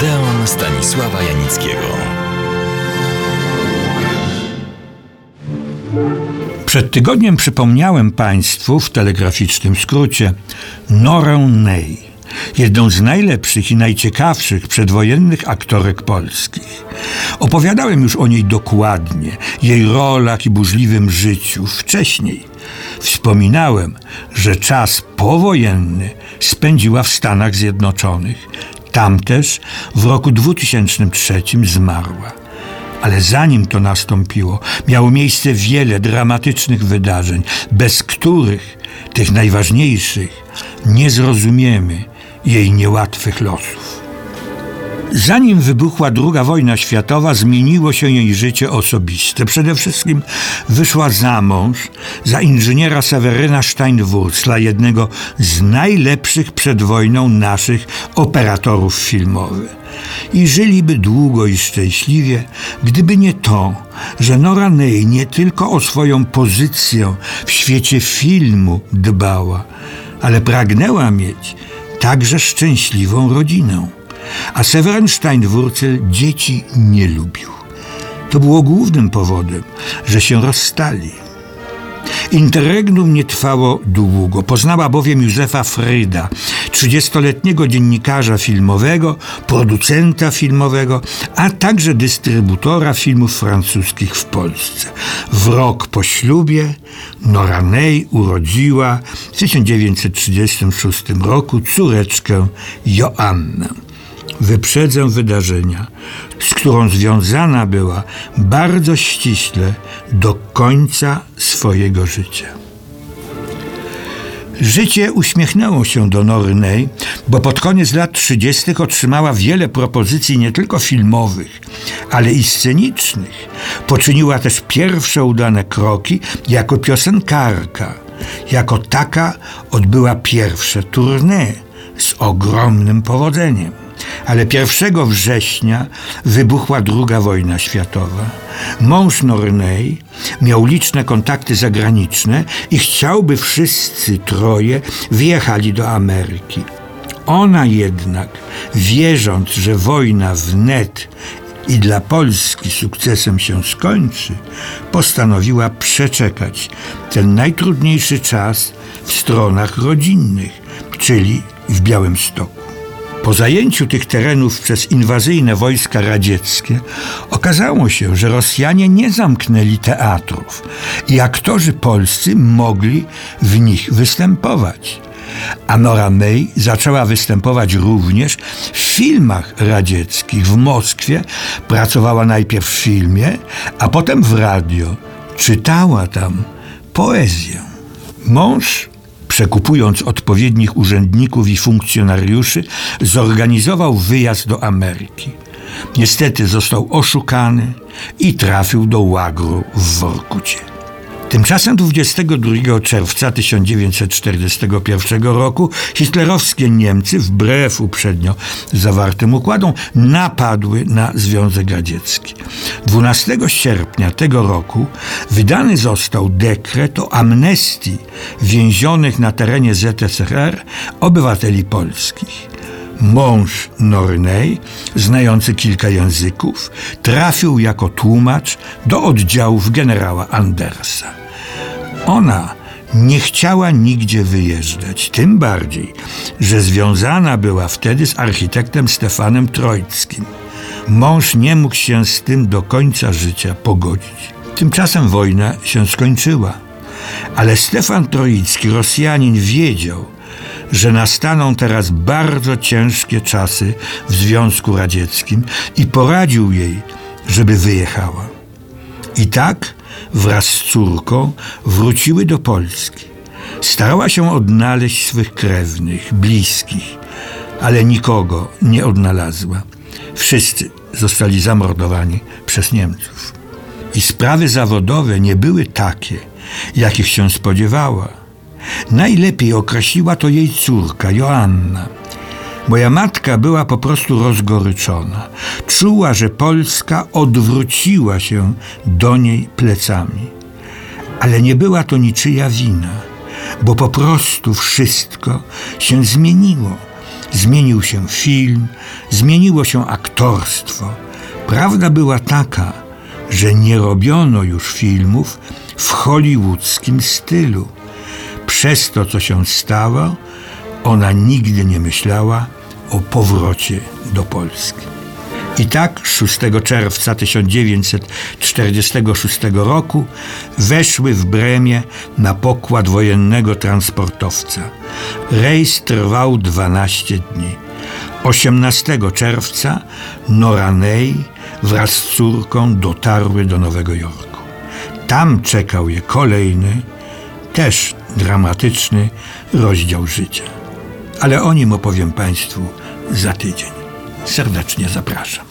Odeon Stanisława Janickiego. Przed tygodniem przypomniałem Państwu w telegraficznym skrócie Norę Ney, jedną z najlepszych i najciekawszych przedwojennych aktorek polskich. Opowiadałem już o niej dokładnie, jej rolach i burzliwym życiu wcześniej. Wspominałem, że czas powojenny spędziła w Stanach Zjednoczonych. Tam też w roku 2003 zmarła. Ale zanim to nastąpiło, miało miejsce wiele dramatycznych wydarzeń, bez których, tych najważniejszych, nie zrozumiemy jej niełatwych losów. Zanim wybuchła II wojna światowa, zmieniło się jej życie osobiste. Przede wszystkim wyszła za mąż za inżyniera Seweryna Steinwurzla, jednego z najlepszych przed wojną naszych operatorów filmowych. I żyliby długo i szczęśliwie, gdyby nie to, że Nora Ney nie tylko o swoją pozycję w świecie filmu dbała, ale pragnęła mieć także szczęśliwą rodzinę. A Severin Steinwurzel dzieci nie lubił. To było głównym powodem, że się rozstali. Interregnum nie trwało długo. Poznała bowiem Józefa Fryda, 30-letniego dziennikarza filmowego, producenta filmowego, a także dystrybutora filmów francuskich w Polsce. W rok po ślubie Nora Ney urodziła w 1936 roku córeczkę Joannę wyprzedzę wydarzenia, z którą związana była bardzo ściśle do końca swojego życia. Życie uśmiechnęło się do Nory Ney, bo pod koniec lat 30. otrzymała wiele propozycji nie tylko filmowych, ale i scenicznych. Poczyniła też pierwsze udane kroki jako piosenkarka. Jako taka odbyła pierwsze tournée z ogromnym powodzeniem ale 1 września wybuchła II wojna światowa. Mąż Norney miał liczne kontakty zagraniczne i chciałby wszyscy troje wjechali do Ameryki. Ona jednak, wierząc, że wojna wnet i dla Polski sukcesem się skończy, postanowiła przeczekać ten najtrudniejszy czas w stronach rodzinnych, czyli w Białymstoku. Po zajęciu tych terenów przez inwazyjne wojska radzieckie okazało się, że Rosjanie nie zamknęli teatrów i aktorzy polscy mogli w nich występować. A Nora May zaczęła występować również w filmach radzieckich. W Moskwie pracowała najpierw w filmie, a potem w radio. Czytała tam poezję. Mąż przekupując odpowiednich urzędników i funkcjonariuszy, zorganizował wyjazd do Ameryki. Niestety został oszukany i trafił do łagru w Workucie. Tymczasem 22 czerwca 1941 roku hitlerowskie Niemcy, wbrew uprzednio zawartym układom, napadły na Związek Radziecki. 12 sierpnia tego roku wydany został dekret o amnestii więzionych na terenie ZSRR obywateli polskich. Mąż Nornej, znający kilka języków, trafił jako tłumacz do oddziałów generała Andersa. Ona nie chciała nigdzie wyjeżdżać, tym bardziej, że związana była wtedy z architektem Stefanem Trojckim. Mąż nie mógł się z tym do końca życia pogodzić. Tymczasem wojna się skończyła. Ale Stefan Troicki, Rosjanin, wiedział, że nastaną teraz bardzo ciężkie czasy w Związku Radzieckim i poradził jej, żeby wyjechała. I tak wraz z córką wróciły do Polski. Starała się odnaleźć swych krewnych, bliskich, ale nikogo nie odnalazła. Wszyscy zostali zamordowani przez Niemców. I sprawy zawodowe nie były takie, jakich się spodziewała. Najlepiej określiła to jej córka, Joanna. Moja matka była po prostu rozgoryczona. Czuła, że Polska odwróciła się do niej plecami. Ale nie była to niczyja wina, bo po prostu wszystko się zmieniło. Zmienił się film, zmieniło się aktorstwo. Prawda była taka, że nie robiono już filmów w hollywoodzkim stylu. Przez to, co się stało, ona nigdy nie myślała o powrocie do Polski. I tak 6 czerwca 1946 roku weszły w Bremie na pokład wojennego transportowca. Rejs trwał 12 dni. 18 czerwca Nora Ney wraz z córką dotarły do Nowego Jorku. Tam czekał je kolejny, też dramatyczny rozdział życia. Ale o nim opowiem Państwu za tydzień. Serdecznie zapraszam.